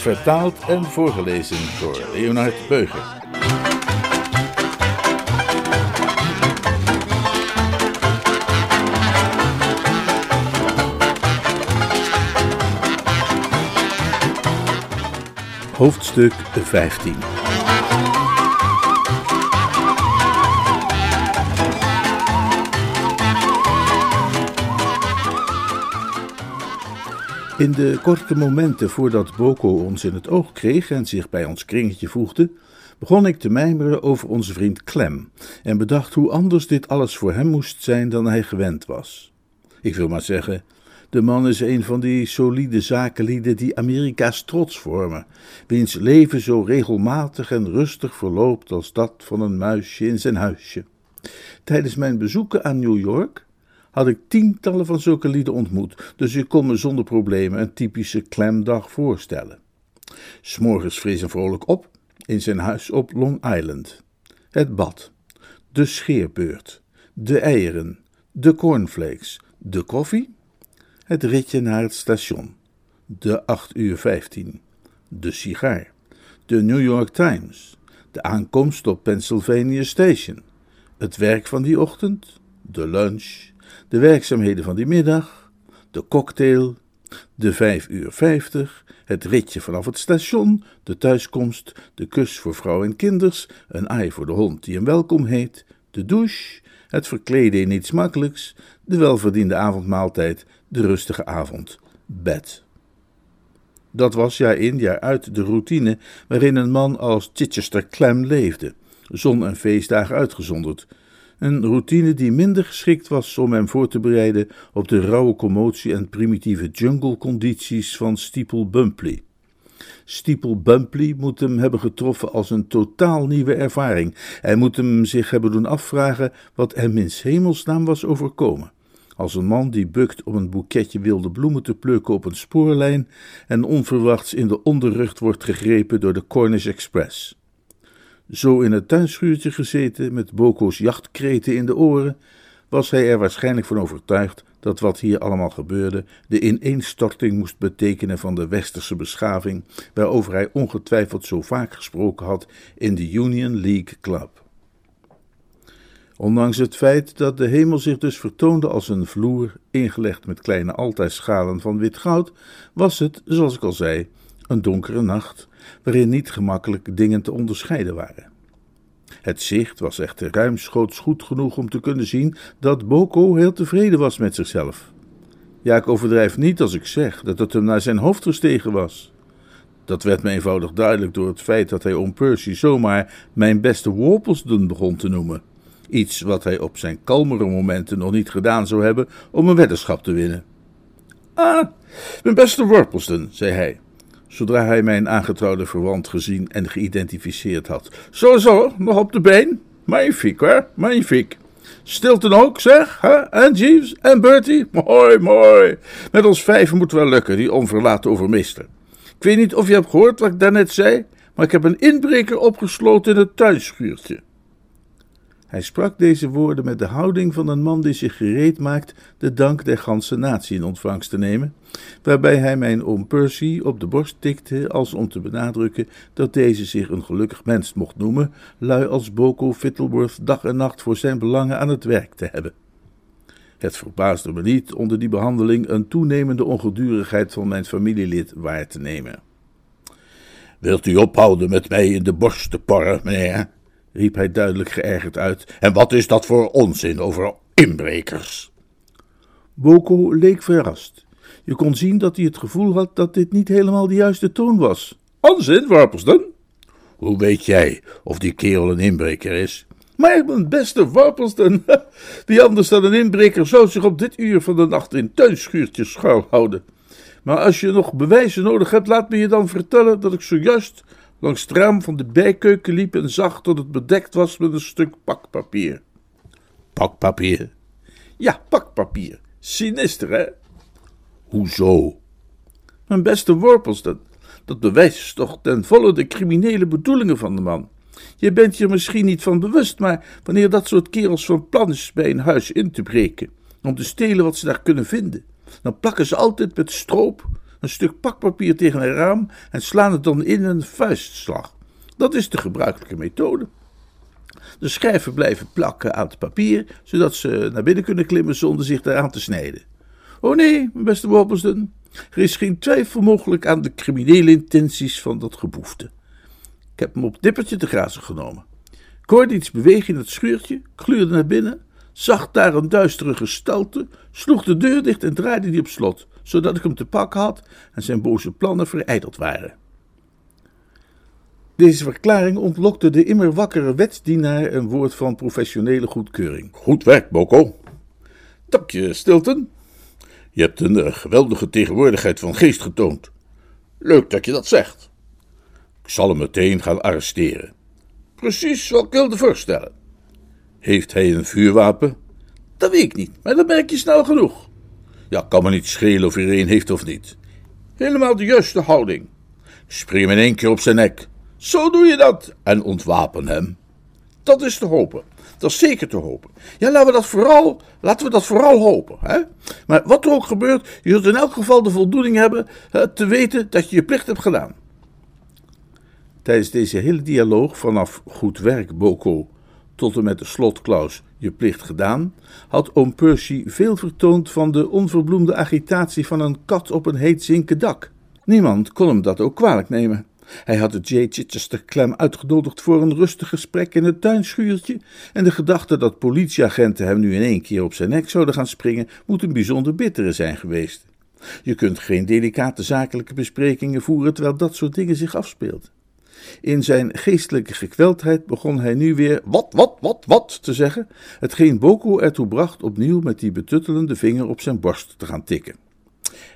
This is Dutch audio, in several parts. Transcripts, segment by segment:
Vertaald en voorgelezen door Leonard Beuger. Hoofdstuk 15 In de korte momenten voordat Boko ons in het oog kreeg en zich bij ons kringetje voegde, begon ik te mijmeren over onze vriend Clem en bedacht hoe anders dit alles voor hem moest zijn dan hij gewend was. Ik wil maar zeggen, de man is een van die solide zakenlieden die Amerika's trots vormen, wiens leven zo regelmatig en rustig verloopt als dat van een muisje in zijn huisje. Tijdens mijn bezoeken aan New York had ik tientallen van zulke lieden ontmoet, dus ik kon me zonder problemen een typische klemdag voorstellen. S'morgens fris en vrolijk op, in zijn huis op Long Island. Het bad, de scheerbeurt, de eieren, de cornflakes, de koffie, het ritje naar het station, de 8 uur 15, de sigaar, de New York Times, de aankomst op Pennsylvania Station, het werk van die ochtend, de lunch, de werkzaamheden van die middag, de cocktail, de vijf uur vijftig, het ritje vanaf het station, de thuiskomst, de kus voor vrouw en kinders, een aai voor de hond die hem welkom heet, de douche, het verkleden in iets makkelijks, de welverdiende avondmaaltijd, de rustige avond, bed. Dat was jaar in jaar uit de routine waarin een man als Chichester Clem leefde, zon- en feestdagen uitgezonderd, een routine die minder geschikt was om hem voor te bereiden op de rauwe commotie en primitieve jungle-condities van Steeple Bumpley. Steeple Bumpley moet hem hebben getroffen als een totaal nieuwe ervaring. Hij moet hem zich hebben doen afvragen wat hem in hemelsnaam was overkomen. Als een man die bukt om een boeketje wilde bloemen te plukken op een spoorlijn en onverwachts in de onderrug wordt gegrepen door de Cornish Express zo in het tuinschuurtje gezeten met Boko's jachtkreten in de oren, was hij er waarschijnlijk van overtuigd dat wat hier allemaal gebeurde de ineenstorting moest betekenen van de westerse beschaving, waarover hij ongetwijfeld zo vaak gesproken had in de Union League Club. Ondanks het feit dat de hemel zich dus vertoonde als een vloer ingelegd met kleine altijschalen van wit goud, was het, zoals ik al zei, een donkere nacht, waarin niet gemakkelijk dingen te onderscheiden waren. Het zicht was echter ruimschoots goed genoeg om te kunnen zien dat Boko heel tevreden was met zichzelf. Ja, ik overdrijf niet als ik zeg dat het hem naar zijn hoofd gestegen was. Dat werd me eenvoudig duidelijk door het feit dat hij om Percy zomaar mijn beste Worplesdon begon te noemen. Iets wat hij op zijn kalmere momenten nog niet gedaan zou hebben om een weddenschap te winnen. Ah, mijn beste Worplesdon, zei hij zodra hij mijn aangetrouwde verwant gezien en geïdentificeerd had. Zo, zo, nog op de been? Magnifiek, hoor, magnifiek. Stilton ook, zeg, hè? En Jeeves en Bertie? Mooi, mooi. Met ons vijven moet wel lukken, die onverlaten overmeester. Ik weet niet of je hebt gehoord wat ik daarnet zei, maar ik heb een inbreker opgesloten in het tuinschuurtje. Hij sprak deze woorden met de houding van een man die zich gereed maakt de dank der ganse natie in ontvangst te nemen, waarbij hij mijn oom Percy op de borst tikte als om te benadrukken dat deze zich een gelukkig mens mocht noemen, lui als Boko Fittleworth dag en nacht voor zijn belangen aan het werk te hebben. Het verbaasde me niet onder die behandeling een toenemende ongedurigheid van mijn familielid waar te nemen. Wilt u ophouden met mij in de borst te porren, meneer? Riep hij duidelijk geërgerd uit. En wat is dat voor onzin over inbrekers? Boko leek verrast. Je kon zien dat hij het gevoel had dat dit niet helemaal de juiste toon was. Onzin, Warpelston? Hoe weet jij of die kerel een inbreker is? Maar mijn beste Warpelston, die anders dan een inbreker zou zich op dit uur van de nacht in tuinschuurtjes schuilhouden. Maar als je nog bewijzen nodig hebt, laat me je dan vertellen dat ik zojuist langs het raam van de bijkeuken liep en zag dat het bedekt was met een stuk pakpapier. Pakpapier? Ja, pakpapier. Sinister, hè? Hoezo? Mijn beste worpels, dat, dat bewijst toch ten volle de criminele bedoelingen van de man. Je bent je misschien niet van bewust, maar wanneer dat soort kerels van plan is bij een huis in te breken, om te stelen wat ze daar kunnen vinden, dan plakken ze altijd met stroop een stuk pakpapier tegen een raam en slaan het dan in een vuistslag. Dat is de gebruikelijke methode. De schijven blijven plakken aan het papier, zodat ze naar binnen kunnen klimmen zonder zich daaraan te snijden. Oh nee, mijn beste Wobbelsden, er is geen twijfel mogelijk aan de criminele intenties van dat geboefte. Ik heb hem op dippertje te grazen genomen. Ik hoorde iets bewegen in het schuurtje, gluurde naar binnen, zag daar een duistere gestalte, sloeg de deur dicht en draaide die op slot, zodat ik hem te pakken had en zijn boze plannen verijdeld waren. Deze verklaring ontlokte de immer wakkere wetsdienaar een woord van professionele goedkeuring. Goed werk, Boko. Dank je, Stilton. Je hebt een uh, geweldige tegenwoordigheid van geest getoond. Leuk dat je dat zegt. Ik zal hem meteen gaan arresteren. Precies wat ik wilde voorstellen. Heeft hij een vuurwapen? Dat weet ik niet, maar dat merk je snel genoeg. Ja, kan me niet schelen of hij er een heeft of niet. Helemaal de juiste houding. Spring hem in één keer op zijn nek. Zo doe je dat. En ontwapen hem. Dat is te hopen. Dat is zeker te hopen. Ja, laten we dat vooral, laten we dat vooral hopen. Hè? Maar wat er ook gebeurt, je zult in elk geval de voldoening hebben hè, te weten dat je je plicht hebt gedaan. Tijdens deze hele dialoog, vanaf goed werk, Boko, tot en met de slotklaus je plicht gedaan, had oom Percy veel vertoond van de onverbloemde agitatie van een kat op een heet zinken dak. Niemand kon hem dat ook kwalijk nemen. Hij had de J. Chichester Clem uitgenodigd voor een rustig gesprek in het tuinschuurtje en de gedachte dat politieagenten hem nu in één keer op zijn nek zouden gaan springen, moet een bijzonder bittere zijn geweest. Je kunt geen delicate zakelijke besprekingen voeren terwijl dat soort dingen zich afspeelt. In zijn geestelijke gekweldheid begon hij nu weer wat, wat, wat, wat te zeggen, hetgeen Boko ertoe bracht opnieuw met die betuttelende vinger op zijn borst te gaan tikken.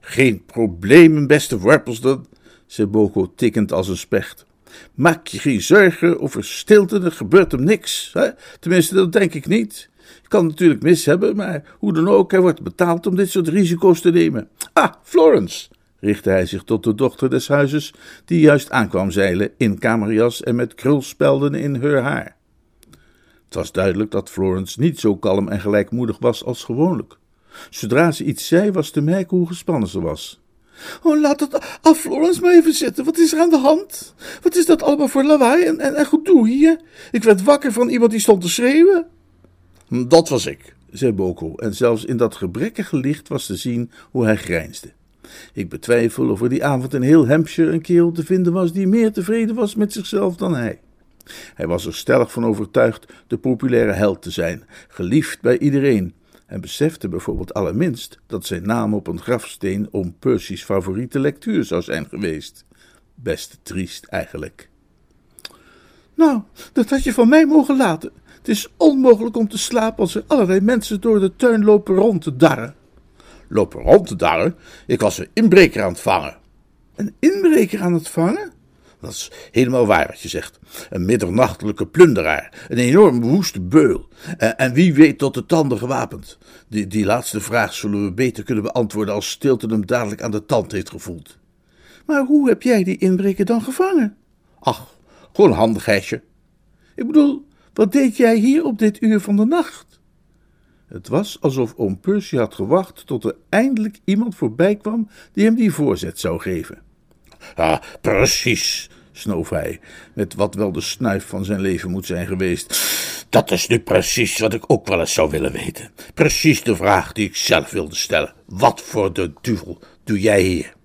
Geen probleem, beste Worpelston, zei Boko tikkend als een specht. Maak je geen zorgen over stilte, er gebeurt hem niks. Hè? Tenminste, dat denk ik niet. Ik kan natuurlijk mis hebben, maar hoe dan ook, hij wordt betaald om dit soort risico's te nemen. Ah, Florence, richtte hij zich tot de dochter des huizes, die juist aankwam zeilen in kamerjas en met krulspelden in haar haar. Het was duidelijk dat Florence niet zo kalm en gelijkmoedig was als gewoonlijk. Zodra ze iets zei, was te merken hoe gespannen ze was. Oh, laat het af, Florence, maar even zitten. Wat is er aan de hand? Wat is dat allemaal voor lawaai en, en, en gedoe hier? Ik werd wakker van iemand die stond te schreeuwen. Dat was ik, zei Boko, en zelfs in dat gebrekkige licht was te zien hoe hij grijnsde. Ik betwijfel of er die avond in heel Hampshire een kerel te vinden was die meer tevreden was met zichzelf dan hij. Hij was er stellig van overtuigd de populaire held te zijn, geliefd bij iedereen, en besefte bijvoorbeeld allerminst dat zijn naam op een grafsteen om Percy's favoriete lectuur zou zijn geweest. Best triest eigenlijk. Nou, dat had je van mij mogen laten. Het is onmogelijk om te slapen als er allerlei mensen door de tuin lopen rond te darren. Lopen rond te darren? Ik was een inbreker aan het vangen. Een inbreker aan het vangen? Dat is helemaal waar wat je zegt. Een middernachtelijke plunderaar. Een enorm woeste beul. En, en, wie weet tot de tanden gewapend. Die, die laatste vraag zullen we beter kunnen beantwoorden als Stilton hem dadelijk aan de tand heeft gevoeld. Maar hoe heb jij die inbreker dan gevangen? Ach, gewoon handigheidje. Ik bedoel, wat deed jij hier op dit uur van de nacht? Het was alsof oom Percy had gewacht tot er eindelijk iemand voorbij kwam die hem die voorzet zou geven. Ah, precies, snoof hij, met wat wel de snuif van zijn leven moet zijn geweest. Dat is nu precies wat ik ook wel eens zou willen weten. Precies de vraag die ik zelf wilde stellen. Wat voor de duvel doe jij hier?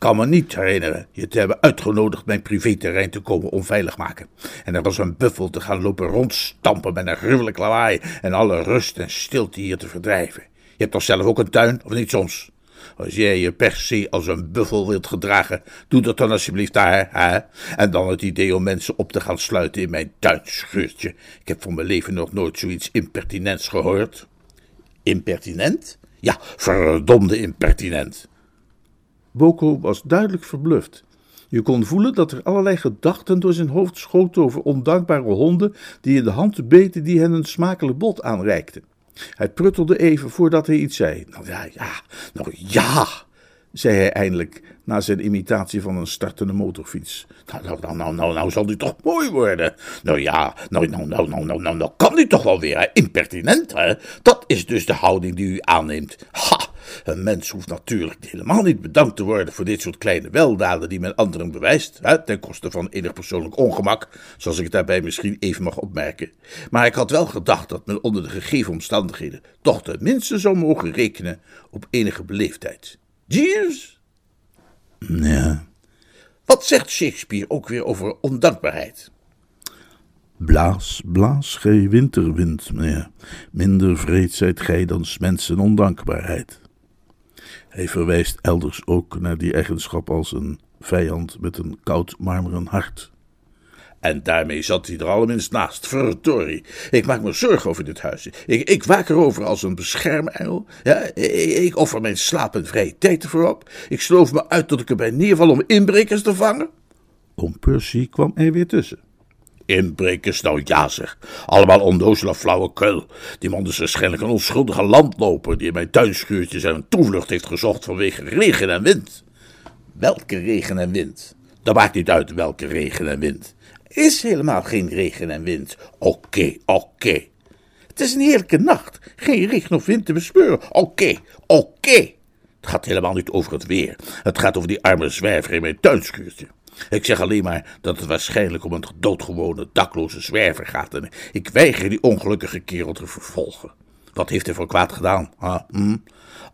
Kan me niet herinneren je te hebben uitgenodigd mijn privéterrein te komen onveilig maken. En er was een buffel te gaan lopen rondstampen met een gruwelijk lawaai en alle rust en stilte hier te verdrijven. Je hebt toch zelf ook een tuin, of niet soms? Als jij je per se als een buffel wilt gedragen, doe dat dan alsjeblieft daar, hè? En dan het idee om mensen op te gaan sluiten in mijn tuinschuurtje. Ik heb voor mijn leven nog nooit zoiets impertinents gehoord. Impertinent? Ja, verdomde impertinent. Boko was duidelijk verbluft. Je kon voelen dat er allerlei gedachten door zijn hoofd schoten over ondankbare honden die in de hand beten die hen een smakelijk bot aanreikten. Hij pruttelde even voordat hij iets zei. Nou ja, ja, nou ja, zei hij eindelijk na zijn imitatie van een startende motorfiets. Nou, nou, nou, nou, nou, nou zal die toch mooi worden. Nou ja, nou, nou, nou, nou, nou, nou, nou kan die toch wel weer, hè? impertinent, hè? Dat is dus de houding die u aanneemt. Ha! Een mens hoeft natuurlijk helemaal niet bedankt te worden voor dit soort kleine weldaden die men anderen bewijst, hè, ten koste van enig persoonlijk ongemak, zoals ik daarbij misschien even mag opmerken. Maar ik had wel gedacht dat men onder de gegeven omstandigheden toch tenminste zou mogen rekenen op enige beleefdheid. Jeeves? Ja. Wat zegt Shakespeare ook weer over ondankbaarheid? Blaas, blaas, gij winterwind, meneer. Minder vreed zijt gij dan mensen ondankbaarheid. Hij verwijst elders ook naar die eigenschap als een vijand met een koud marmeren hart. En daarmee zat hij er allerminst naast. Verdorie. Ik maak me zorgen over dit huis. Ik, ik waak erover als een beschermengel. Ja, ik, offer mijn slaap en vrije tijd ervoor op. Ik sloof me uit tot ik erbij neerval om inbrekers te vangen. Om Percy kwam er weer tussen. Inbrekers, nou ja zeg. Allemaal onnozele flauwekul. Die man is waarschijnlijk een onschuldige landloper die in mijn tuinschuurtje zijn toevlucht heeft gezocht vanwege regen en wind. Welke regen en wind? Dat maakt niet uit welke regen en wind. Is helemaal geen regen en wind. Oké, oké. Het is een heerlijke nacht. Geen regen of wind te bespeuren. Oké, oké. Het gaat helemaal niet over het weer. Het gaat over die arme zwerver in mijn tuinschuurtje. Ik zeg alleen maar dat het waarschijnlijk om een doodgewone dakloze zwerver gaat en ik weiger die ongelukkige kerel te vervolgen. Wat heeft hij voor kwaad gedaan? Hm?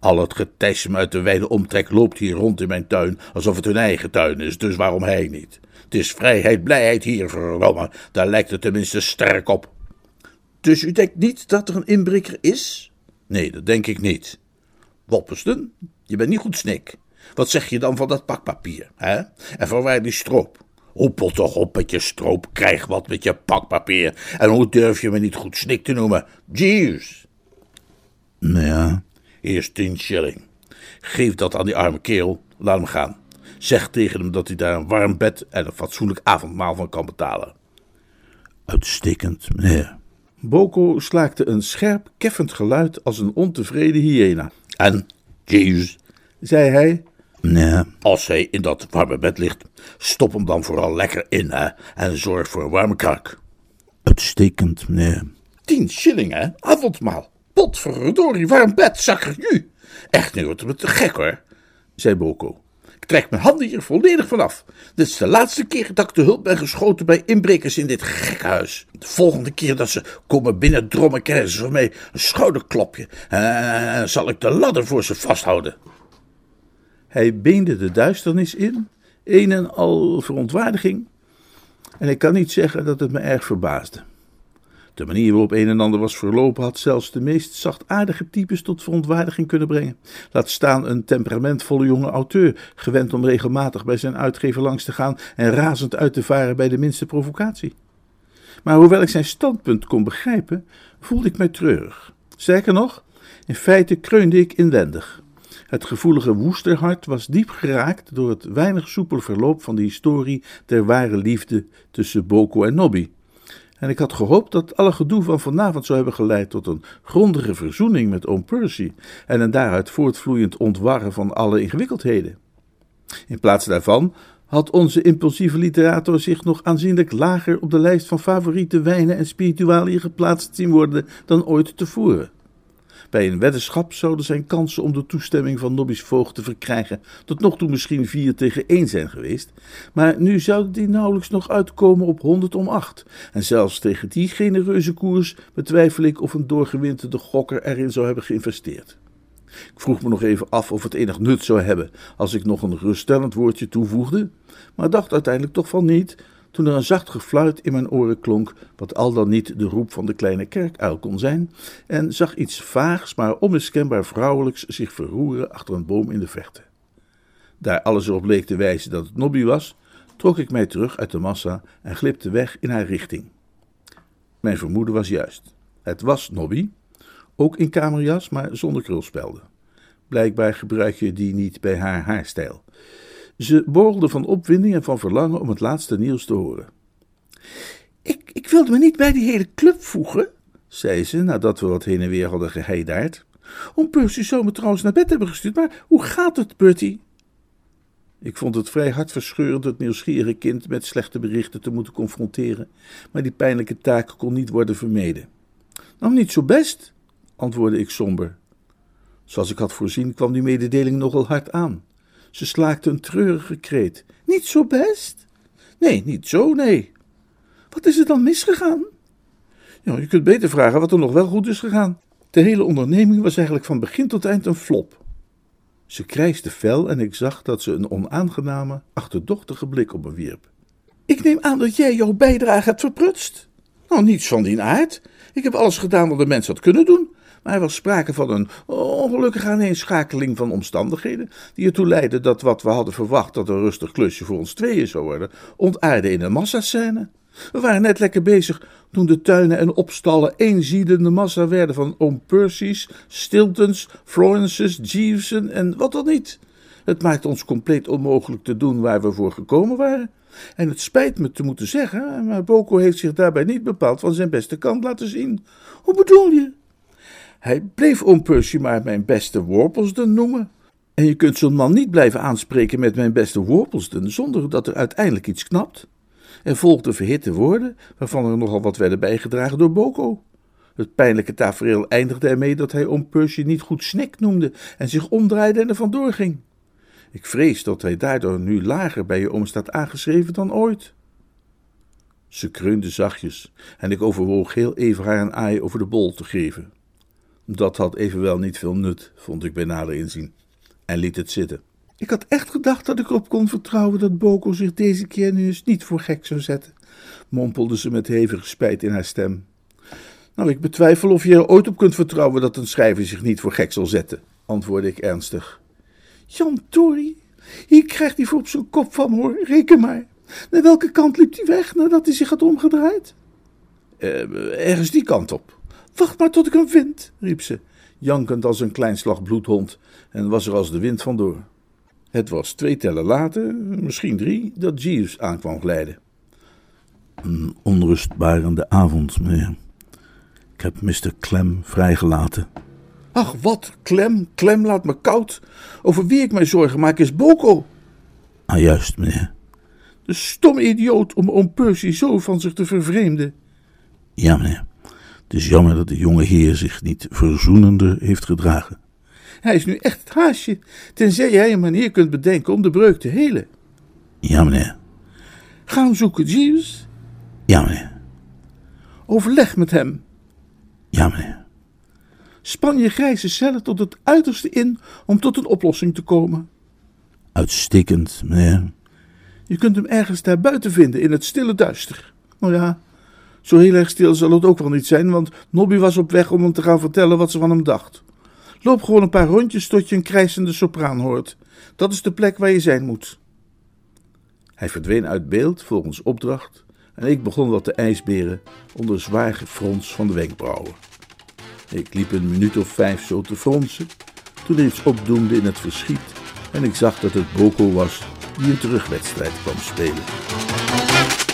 Al het getijsem uit de wijde omtrek loopt hier rond in mijn tuin alsof het hun eigen tuin is, dus waarom hij niet? Het is vrijheid, blijheid hier, verdomme. Daar lijkt het tenminste sterk op. Dus u denkt niet dat er een inbreker is? Nee, dat denk ik niet. Wopperston, je bent niet goed snik. Wat zeg je dan van dat pakpapier, hè? En van waar die stroop? Hoepel toch op met je stroop, krijg wat met je pakpapier. En hoe durf je me niet goed snik te noemen? Jeeves. Nou ja. Is tien shilling. Geef dat aan die arme kerel, laat hem gaan. Zeg tegen hem dat hij daar een warm bed en een fatsoenlijk avondmaal van kan betalen. Uitstekend, meneer. Boko slaakte een scherp, keffend geluid als een ontevreden hyena. En, Jeeves, zei hij, Nee. Als hij in dat warme bed ligt, stop hem dan vooral lekker in, hè, en zorg voor een warme krak. Uitstekend, meneer. Tien shilling, hè? Avondmaal. Potverdorie, warm bed, zakkerju. Echt, nu wordt het te gek, hoor, zei Boko. Ik trek mijn handen hier volledig vanaf. Dit is de laatste keer dat ik de hulp ben geschoten bij inbrekers in dit gekke huis. De volgende keer dat ze komen binnendrommen, krijgen ze van mij een schouderklopje. En zal ik de ladder voor ze vasthouden. Hij beende de duisternis in, een en al verontwaardiging. En ik kan niet zeggen dat het me erg verbaasde. De manier waarop een en ander was verlopen had zelfs de meest zachtaardige types tot verontwaardiging kunnen brengen. Laat staan een temperamentvolle jonge auteur, gewend om regelmatig bij zijn uitgever langs te gaan en razend uit te varen bij de minste provocatie. Maar hoewel ik zijn standpunt kon begrijpen, voelde ik mij treurig. Sterker nog, in feite kreunde ik inwendig. Het gevoelige Woesterhart was diep geraakt door het weinig soepel verloop van de historie der ware liefde tussen Boko en Nobby. En ik had gehoopt dat alle gedoe van vanavond zou hebben geleid tot een grondige verzoening met oom Percy en een daaruit voortvloeiend ontwarren van alle ingewikkeldheden. In plaats daarvan had onze impulsieve literator zich nog aanzienlijk lager op de lijst van favoriete wijnen en spiritualiën geplaatst zien worden dan ooit tevoren. Bij een weddenschap zouden zijn kansen om de toestemming van Nobby's voogd te verkrijgen tot nog toe misschien vier tegen één zijn geweest, maar nu zouden die nauwelijks nog uitkomen op 100 om 8. En zelfs tegen die genereuze koers betwijfel ik of een doorgewinterde gokker erin zou hebben geïnvesteerd. Ik vroeg me nog even af of het enig nut zou hebben als ik nog een ruststellend woordje toevoegde, maar dacht uiteindelijk toch van niet, toen er een zacht gefluit in mijn oren klonk, wat al dan niet de roep van de kleine kerkuil kon zijn, en zag iets vaags, maar onmiskenbaar vrouwelijks zich verroeren achter een boom in de verte. Daar alles erop leek te wijzen dat het Nobby was, trok ik mij terug uit de massa en glipte weg in haar richting. Mijn vermoeden was juist. Het was Nobby, ook in kamerjas, maar zonder krulspelden. Blijkbaar gebruik je die niet bij haar haarstijl. Ze borrelde van opwinding en van verlangen om het laatste nieuws te horen. Ik, ik wilde me niet bij die hele club voegen, zei ze nadat we wat heen en weer hadden geheidaard. Om Percy zou me trouwens naar bed hebben gestuurd, maar hoe gaat het, Bertie? Ik vond het vrij hartverscheurend het nieuwsgierige kind met slechte berichten te moeten confronteren, maar die pijnlijke taak kon niet worden vermeden. Nou, niet zo best, antwoordde ik somber. Zoals ik had voorzien kwam die mededeling nogal hard aan. Ze slaakte een treurige kreet. Niet zo best? Nee, niet zo, nee. Wat is er dan misgegaan? Ja, je kunt beter vragen wat er nog wel goed is gegaan. De hele onderneming was eigenlijk van begin tot eind een flop. Ze krijste fel en ik zag dat ze een onaangename, achterdochtige blik op me wierp. Ik neem aan dat jij jouw bijdrage hebt verprutst. Nou, niets van die aard. Ik heb alles gedaan wat de mens had kunnen doen. Maar er was sprake van een ongelukkige aaneenschakeling van omstandigheden, die ertoe leidde dat wat we hadden verwacht dat een rustig klusje voor ons tweeën zou worden, ontaarde in een massascène. We waren net lekker bezig toen de tuinen en opstallen eenziedende massa werden van oom Percy's, Stiltons, Florence's, Jeevessen en wat dan niet. Het maakt ons compleet onmogelijk te doen waar we voor gekomen waren. En het spijt me te moeten zeggen, maar Boko heeft zich daarbij niet bepaald van zijn beste kant laten zien. Hoe bedoel je? Hij bleef oom Percy maar mijn beste Worplesden noemen. En je kunt zo'n man niet blijven aanspreken met mijn beste Worplesden zonder dat er uiteindelijk iets knapt. Er volgden verhitte woorden, waarvan er nogal wat werden bijgedragen door Boko. Het pijnlijke tafereel eindigde ermee dat hij oom Percy niet goed snek noemde en zich omdraaide en er vandoor ging. Ik vrees dat hij daardoor nu lager bij je oom staat aangeschreven dan ooit. Ze kreunde zachtjes en ik overwoog heel even haar een aai over de bol te geven. Dat had evenwel niet veel nut, vond ik bij nader inzien, en liet het zitten. Ik had echt gedacht dat ik erop kon vertrouwen dat Boko zich deze keer nu eens niet voor gek zou zetten, mompelde ze met hevige spijt in haar stem. Nou, ik betwijfel of je er ooit op kunt vertrouwen dat een schrijver zich niet voor gek zal zetten, antwoordde ik ernstig. Jan Tori, hier krijgt hij voor op zijn kop van hoor, reken maar. Naar welke kant liep hij weg nadat hij zich had omgedraaid? Uh, ergens die kant op. Wacht maar tot ik hem vind, riep ze, jankend als een klein slag bloedhond, en was er als de wind vandoor. Het was twee tellen later, misschien drie, dat Jeeves aankwam glijden. Een onrustbarende avond, meneer. Ik heb Mr. Clem vrijgelaten. Ach, wat, Clem, Clem laat me koud. Over wie ik mij zorgen maak is Boko. Ah, juist, meneer. De stomme idioot om oom Percy zo van zich te vervreemden. Ja, meneer. Het is jammer dat de jonge heer zich niet verzoenender heeft gedragen. Hij is nu echt het haasje, tenzij jij een manier kunt bedenken om de breuk te helen. Ja, meneer. Ga hem zoeken, Jeeves. Ja, meneer. Overleg met hem. Ja, meneer. Span je grijze cellen tot het uiterste in om tot een oplossing te komen. Uitstekend, meneer. Je kunt hem ergens daar buiten vinden, in het stille duister. Nou ja, zo heel erg stil zal het ook wel niet zijn, want Nobby was op weg om hem te gaan vertellen wat ze van hem dacht. Loop gewoon een paar rondjes tot je een krijsende sopraan hoort. Dat is de plek waar je zijn moet. Hij verdween uit beeld volgens opdracht en ik begon wat te ijsberen onder zwaar gefrons van de wenkbrauwen. Ik liep een minuut of vijf zo te fronsen, toen er iets opdoemde in het verschiet en ik zag dat het Boko was die een terugwedstrijd kwam spelen.